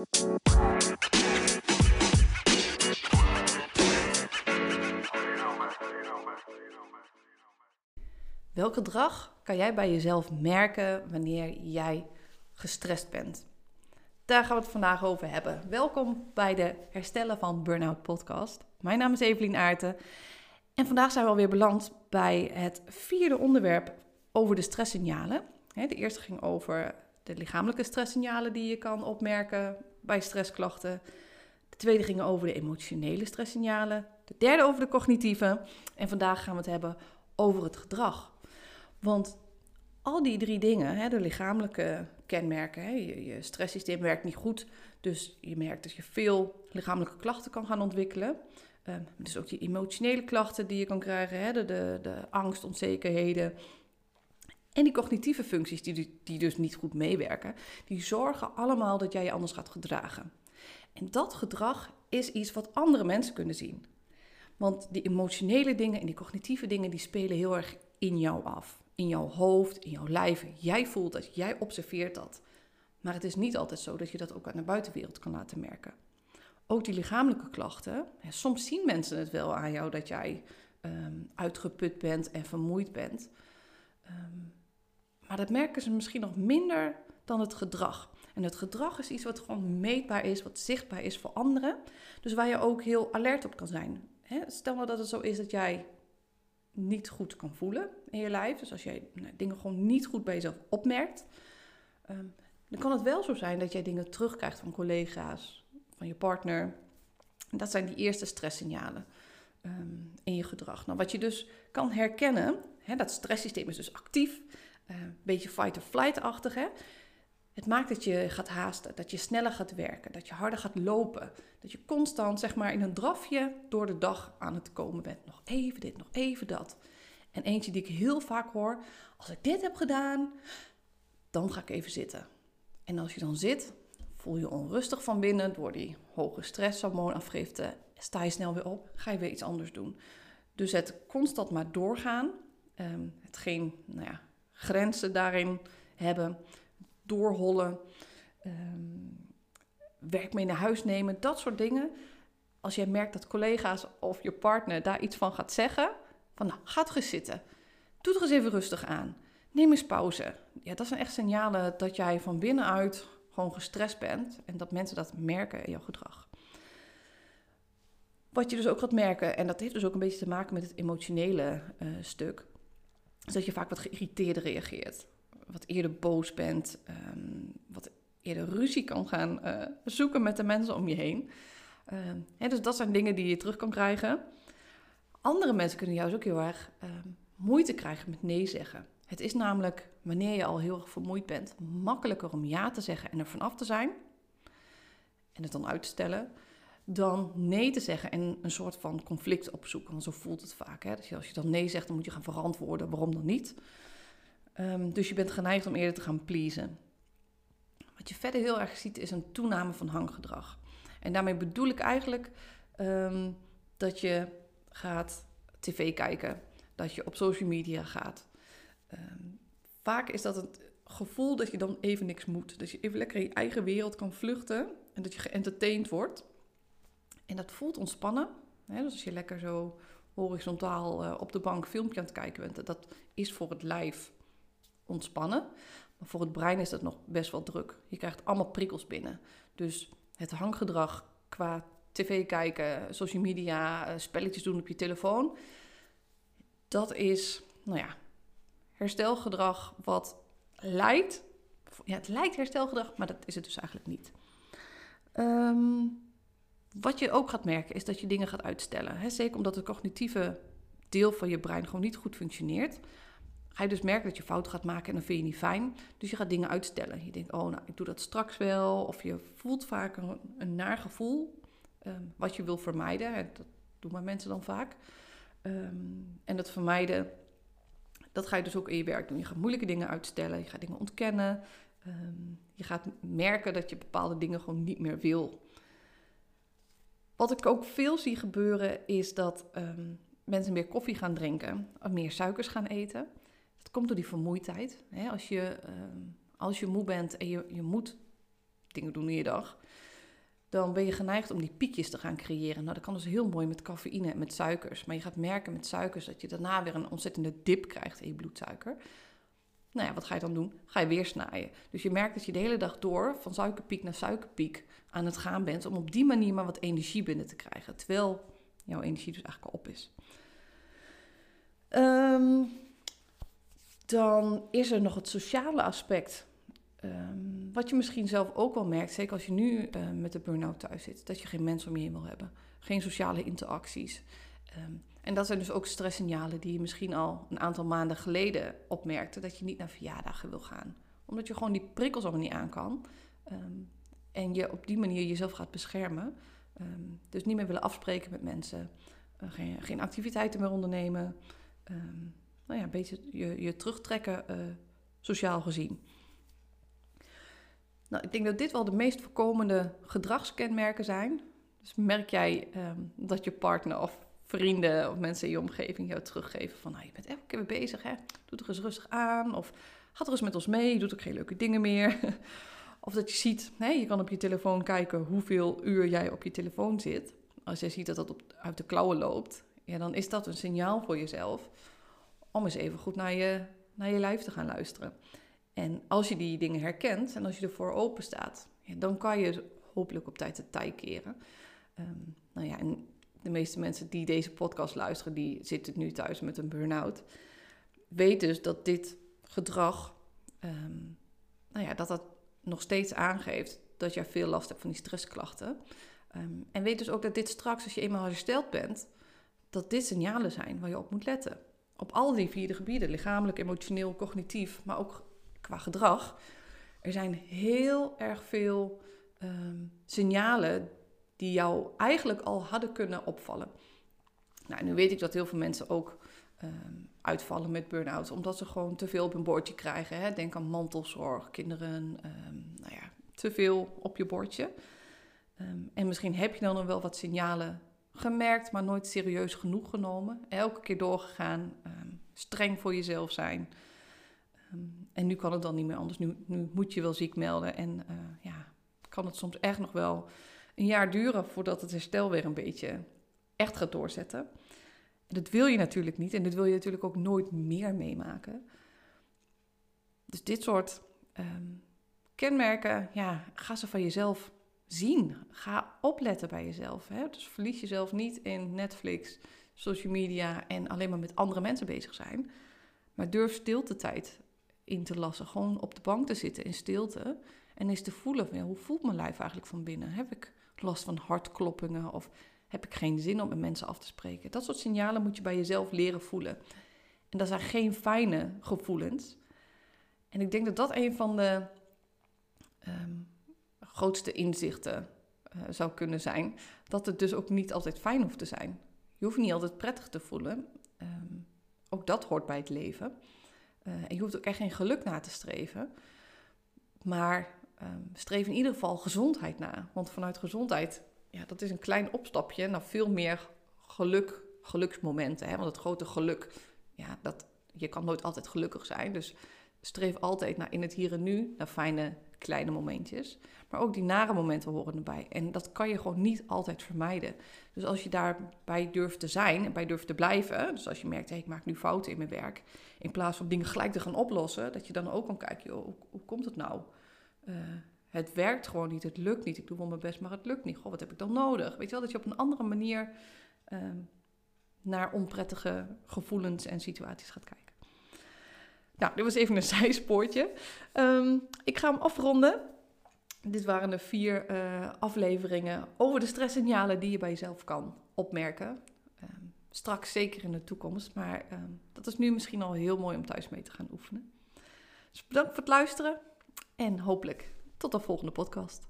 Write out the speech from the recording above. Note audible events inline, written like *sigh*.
Welk gedrag kan jij bij jezelf merken wanneer jij gestrest bent? Daar gaan we het vandaag over hebben. Welkom bij de Herstellen van Burnout podcast. Mijn naam is Evelien Aarten en vandaag zijn we alweer beland bij het vierde onderwerp over de stresssignalen. De eerste ging over de lichamelijke stresssignalen die je kan opmerken bij stressklachten. De tweede ging over de emotionele stresssignalen. De derde over de cognitieve. En vandaag gaan we het hebben over het gedrag. Want al die drie dingen, hè, de lichamelijke kenmerken, hè, je, je stresssysteem werkt niet goed, dus je merkt dat je veel lichamelijke klachten kan gaan ontwikkelen. Um, dus ook die emotionele klachten die je kan krijgen, hè, de, de, de angst, onzekerheden. En die cognitieve functies die, die dus niet goed meewerken, die zorgen allemaal dat jij je anders gaat gedragen. En dat gedrag is iets wat andere mensen kunnen zien. Want die emotionele dingen en die cognitieve dingen, die spelen heel erg in jou af in jouw hoofd, in jouw lijf. Jij voelt dat, jij observeert dat. Maar het is niet altijd zo dat je dat ook aan de buitenwereld kan laten merken. Ook die lichamelijke klachten. Soms zien mensen het wel aan jou dat jij ehm, uitgeput bent en vermoeid bent. Ehm, maar dat merken ze misschien nog minder dan het gedrag. En het gedrag is iets wat gewoon meetbaar is, wat zichtbaar is voor anderen. Dus waar je ook heel alert op kan zijn. Stel nou dat het zo is dat jij niet goed kan voelen in je lijf. Dus als jij nou, dingen gewoon niet goed bij jezelf opmerkt, ehm, dan kan het wel zo zijn dat jij dingen terugkrijgt van collega's, van je partner. Dat zijn die eerste stresssignalen um, in je gedrag. Nou, wat je dus kan herkennen, dat stresssysteem is dus actief, een beetje fight-or-flight-achtig. Hè? Het maakt dat je gaat haasten, dat je sneller gaat werken, dat je harder gaat lopen. Dat je constant zeg maar in een drafje door de dag aan het komen bent. Nog even dit, nog even dat. En eentje die ik heel vaak hoor, als ik dit heb gedaan, dan ga ik even zitten. En als je dan zit, voel je onrustig van binnen door die hoge stresshormoonafgifte. Sta je snel weer op, ga je weer iets anders doen. Dus het constant maar doorgaan, um, het geen nou ja, grenzen daarin hebben, doorhollen, um, werk mee naar huis nemen, dat soort dingen. Als jij merkt dat collega's of je partner daar iets van gaat zeggen, van nou, ga toch eens zitten. Doe er eens even rustig aan. Neem eens pauze. Ja, dat zijn echt signalen dat jij van binnenuit gewoon gestrest bent en dat mensen dat merken in jouw gedrag. Wat je dus ook gaat merken, en dat heeft dus ook een beetje te maken met het emotionele uh, stuk, is dat je vaak wat geïrriteerder reageert wat eerder boos bent, ehm, wat eerder ruzie kan gaan uh, zoeken met de mensen om je heen. Uh, dus dat zijn dingen die je terug kan krijgen. Andere mensen kunnen juist ook heel erg ehm, moeite krijgen met nee zeggen. Het is namelijk, wanneer je al heel erg vermoeid bent, makkelijker om ja te zeggen en er vanaf te zijn. En het dan uit te stellen. Dan nee te zeggen en een soort van conflict opzoeken. Want zo voelt het vaak. Hè? Als je dan nee zegt, dan moet je gaan verantwoorden waarom dan niet. Ehm, dus je bent geneigd om eerder te gaan pleasen. Wat je verder heel erg ziet is een toename van hanggedrag. En daarmee bedoel ik eigenlijk ehm, dat je gaat tv kijken, dat je op social media gaat. Ehm, vaak is dat het gevoel dat je dan even niks moet. Dat je even lekker in je eigen wereld kan vluchten en dat je geëntertained wordt. En dat voelt ontspannen. Hè? Dus als je lekker zo horizontaal uh, op de bank filmpje aan het kijken bent, dat is voor het lijf ontspannen. Maar voor het brein is dat nog best wel druk. Je krijgt allemaal prikkels binnen. Dus het hanggedrag qua tv kijken, social media, eh, spelletjes doen op je telefoon. Dat is, nou ja, herstelgedrag wat lijkt. Ja, het lijkt herstelgedrag, maar dat is het dus eigenlijk niet. Ehm, wat je ook gaat merken is dat je dingen gaat uitstellen. Hè? Zeker omdat het cognitieve deel van je brein gewoon niet goed functioneert ga je dus merken dat je fout gaat maken en dan vind je niet fijn. Dus je gaat dingen uitstellen. Je denkt, oh, nou, ik doe dat straks wel. Of je voelt vaak een, een naar gevoel, ehm, wat je wil vermijden. Dat doen maar mensen dan vaak. Ehm, en dat vermijden, dat ga je dus ook in je werk doen. Je gaat moeilijke dingen uitstellen, je gaat dingen ontkennen. Ehm, je gaat merken dat je bepaalde dingen gewoon niet meer wil. Wat ik ook veel zie gebeuren is dat mensen meer koffie gaan drinken, meer suikers gaan eten. Het komt door die vermoeidheid. Hè? Als, je, ehm, als je moe bent en je, je moet dingen doen in je dag, dan ben je geneigd om die piekjes te gaan creëren. Nou, dat kan dus heel mooi met cafeïne en met suikers. Maar je gaat merken met suikers dat je daarna weer een ontzettende dip krijgt in je bloedsuiker. Nou ja, wat ga je dan doen? Ga je weer snijden. Dus je merkt dat je de hele dag door van suikerpiek naar suikerpiek aan het gaan bent om op die manier maar wat energie binnen te krijgen. Terwijl jouw energie dus eigenlijk al op is. Ehm, dan is er nog het sociale aspect. Ehm, wat je misschien zelf ook wel merkt, zeker als je nu uh, met de burn-out thuis zit, dat je geen mensen om je heen wil hebben. Geen sociale interacties. Um, en dat zijn dus ook stresssignalen die je misschien al een aantal maanden geleden opmerkte, dat je niet naar verjaardagen wil gaan. Omdat je gewoon die prikkels allemaal niet aan kan. Um, en je op die manier jezelf gaat beschermen. dus niet meer willen afspreken met mensen. Uh, geen, geen, activiteiten meer ondernemen. nou ja, een beetje je, je terugtrekken uh, sociaal gezien. Nou, ik denk dat dit wel de meest voorkomende gedragskenmerken zijn. Dus merk jij dat je partner of vrienden of mensen in je omgeving jou teruggeven van... Nou, je bent elke keer weer bezig, hè? Doe er eens rustig aan. Of ga er eens met ons mee, je doet ook geen leuke dingen meer. *laughs* of dat je ziet, nee, je kan op je telefoon kijken hoeveel uur jij op je telefoon zit. Als jij ziet dat dat op, uit de klauwen loopt, ja, dan is dat een signaal voor jezelf... om eens even goed naar je, naar je lijf te gaan luisteren. En als je die dingen herkent en als je ervoor open staat, ja, dan kan je hopelijk op tijd de tij keren. Um, nou ja, en de meeste mensen die deze podcast luisteren, die zitten nu thuis met een burn-out. Weet dus dat dit gedrag, um, nou ja, dat dat nog steeds aangeeft dat jij veel last hebt van die stressklachten. Um, en weet dus ook dat dit straks, als je eenmaal hersteld bent, dat dit signalen zijn waar je op moet letten. Op al die vierde gebieden, lichamelijk, emotioneel, cognitief, maar ook qua gedrag. Er zijn heel erg veel um, signalen die jou eigenlijk al hadden kunnen opvallen. Nou, nu weet ik dat heel veel mensen ook um, uitvallen met burn-out, omdat ze gewoon te veel op hun bordje krijgen. Hè? Denk aan mantelzorg, kinderen, um, nou ja, te veel op je bordje. en misschien heb je dan nog wel wat signalen gemerkt, maar nooit serieus genoeg genomen. Elke keer doorgegaan, streng voor jezelf zijn. Ehm, en nu kan het dan niet meer anders. Nu, nu moet je wel ziek melden. En uh, ja, kan het soms echt nog wel een jaar duren voordat het herstel weer een beetje echt gaat doorzetten. Dat wil je natuurlijk niet. En dat wil je natuurlijk ook nooit meer meemaken. Dus dit soort um, kenmerken, ja, ga ze van jezelf zien. Ga opletten bij jezelf. Hè? Dus verlies jezelf niet in Netflix, social media en alleen maar met andere mensen bezig zijn. Maar durf stilte tijd in te lassen. Gewoon op de bank te zitten in stilte. En eens te voelen hoe voelt mijn lijf eigenlijk van binnen? Heb ik last van hartkloppingen of heb ik geen zin om met mensen af te spreken? Dat soort signalen moet je bij jezelf leren voelen. En dat zijn geen fijne gevoelens. En ik denk dat dat een van de ehm, grootste inzichten uh, zou kunnen zijn. Dat het dus ook niet altijd fijn hoeft te zijn. Je hoeft niet altijd prettig te voelen. Um, ook dat hoort bij het leven. Uh, en je hoeft ook echt geen geluk na te streven. Maar um, streef in ieder geval gezondheid na. Want vanuit gezondheid, ja, dat is een klein opstapje naar veel meer geluk, geluksmomenten. Hè? Want het grote geluk, ja, dat, je kan nooit altijd gelukkig zijn. Dus streef altijd naar in het hier en nu, naar fijne kleine momentjes. Maar ook die nare momenten horen erbij. En dat kan je gewoon niet altijd vermijden. Dus als je daarbij durft te zijn en bij durft te blijven. Dus als je merkt, ik maak nu fouten in mijn werk. In plaats van dingen gelijk te gaan oplossen. Dat je dan ook kan kijken, hoe, hoe komt het nou? Uh, het werkt gewoon niet, het lukt niet. Ik doe wel mijn best, maar het lukt niet. Goh, wat heb ik dan nodig? Weet je wel, dat je op een andere manier uh, naar onprettige gevoelens en situaties gaat kijken. Nou, dit was even een *laughs* zijspoortje. Um, ik ga hem afronden. Dit waren de vier uh, afleveringen over de stresssignalen die je bij jezelf kan opmerken. Um, straks zeker in de toekomst, maar dat is nu misschien al heel mooi om thuis mee te gaan oefenen. Dus bedankt voor het luisteren en hopelijk tot de volgende podcast.